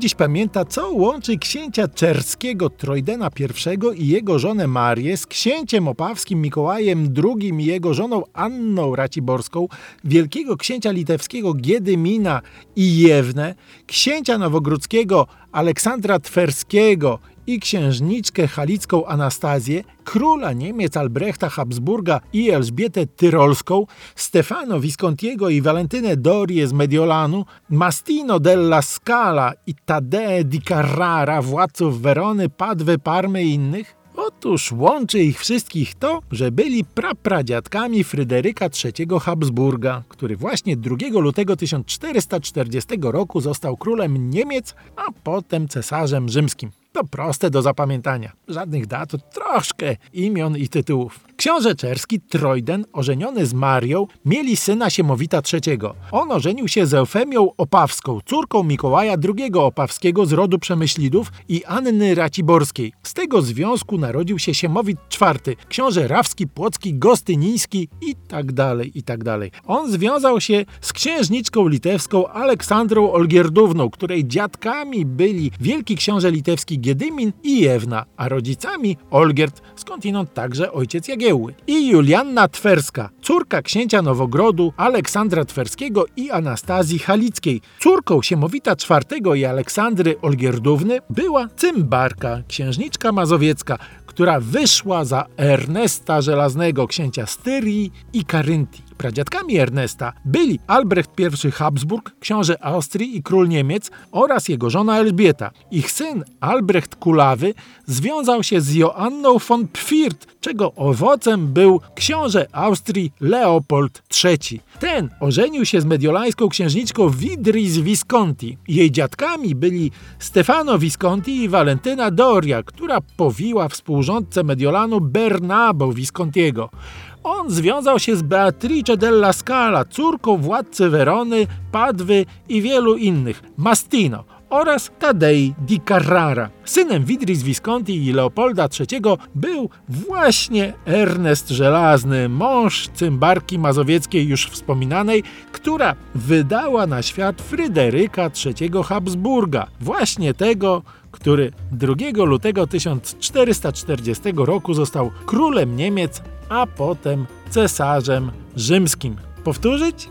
Dziś pamięta, co łączy księcia czerskiego Trojdena I i jego żonę Marię z księciem opawskim Mikołajem II i jego żoną Anną Raciborską, wielkiego księcia litewskiego Giedymina i Jewnę, księcia nowogródzkiego Aleksandra Twerskiego i księżniczkę halicką Anastazję, króla Niemiec Albrechta Habsburga i Elżbietę Tyrolską, Stefano Viscontiego i Valentynę Dorie z Mediolanu, Mastino della Scala i Tadeo di Carrara, władców Werony, Padwy, Parmy i innych? Otóż łączy ich wszystkich to, że byli prapradziadkami Fryderyka III Habsburga, który właśnie 2 lutego 1440 roku został królem Niemiec, a potem cesarzem rzymskim. To proste do zapamiętania. Żadnych dat, troszkę imion i tytułów. Książę czerski Trojden, ożeniony z Marią, mieli syna Siemowita III. On ożenił się z Eufemią Opawską, córką Mikołaja II Opawskiego z rodu Przemyślidów i Anny Raciborskiej. Z tego związku narodził się Siemowit IV, książę Rawski, Płocki, Gostyniński i tak dalej, i tak dalej. On związał się z księżniczką litewską Aleksandrą Olgierdówną, której dziadkami byli wielki książę litewski Giedymin i Jewna, a rodzicami Olgierd, skądinąd także ojciec Jagiełły. I Julianna Twerska, córka księcia Nowogrodu, Aleksandra Twerskiego i Anastazji Halickiej. Córką Siemowita IV i Aleksandry Olgierdówny była Cymbarka, księżniczka mazowiecka, która wyszła za Ernesta Żelaznego, księcia Styrii i Karyntii. Pradziadkami Ernesta byli Albrecht I Habsburg, książę Austrii i król Niemiec oraz jego żona Elżbieta. Ich syn Albrecht Kulawy związał się z Joanną von Pfirt, czego owocem był książę Austrii Leopold III. Ten ożenił się z mediolańską księżniczką Widris Visconti. Jej dziadkami byli Stefano Visconti i Valentyna Doria, która powiła współrządcę Mediolanu Bernabo Viscontiego. On związał się z Beatrice della Scala, córką władcy Werony, Padwy i wielu innych, Mastino oraz Tadei di Carrara. Synem Widris Visconti i Leopolda III był właśnie Ernest Żelazny, mąż cymbarki mazowieckiej już wspominanej, która wydała na świat Fryderyka III Habsburga, właśnie tego, który 2 lutego 1440 roku został królem Niemiec, a potem cesarzem rzymskim. Powtórzyć?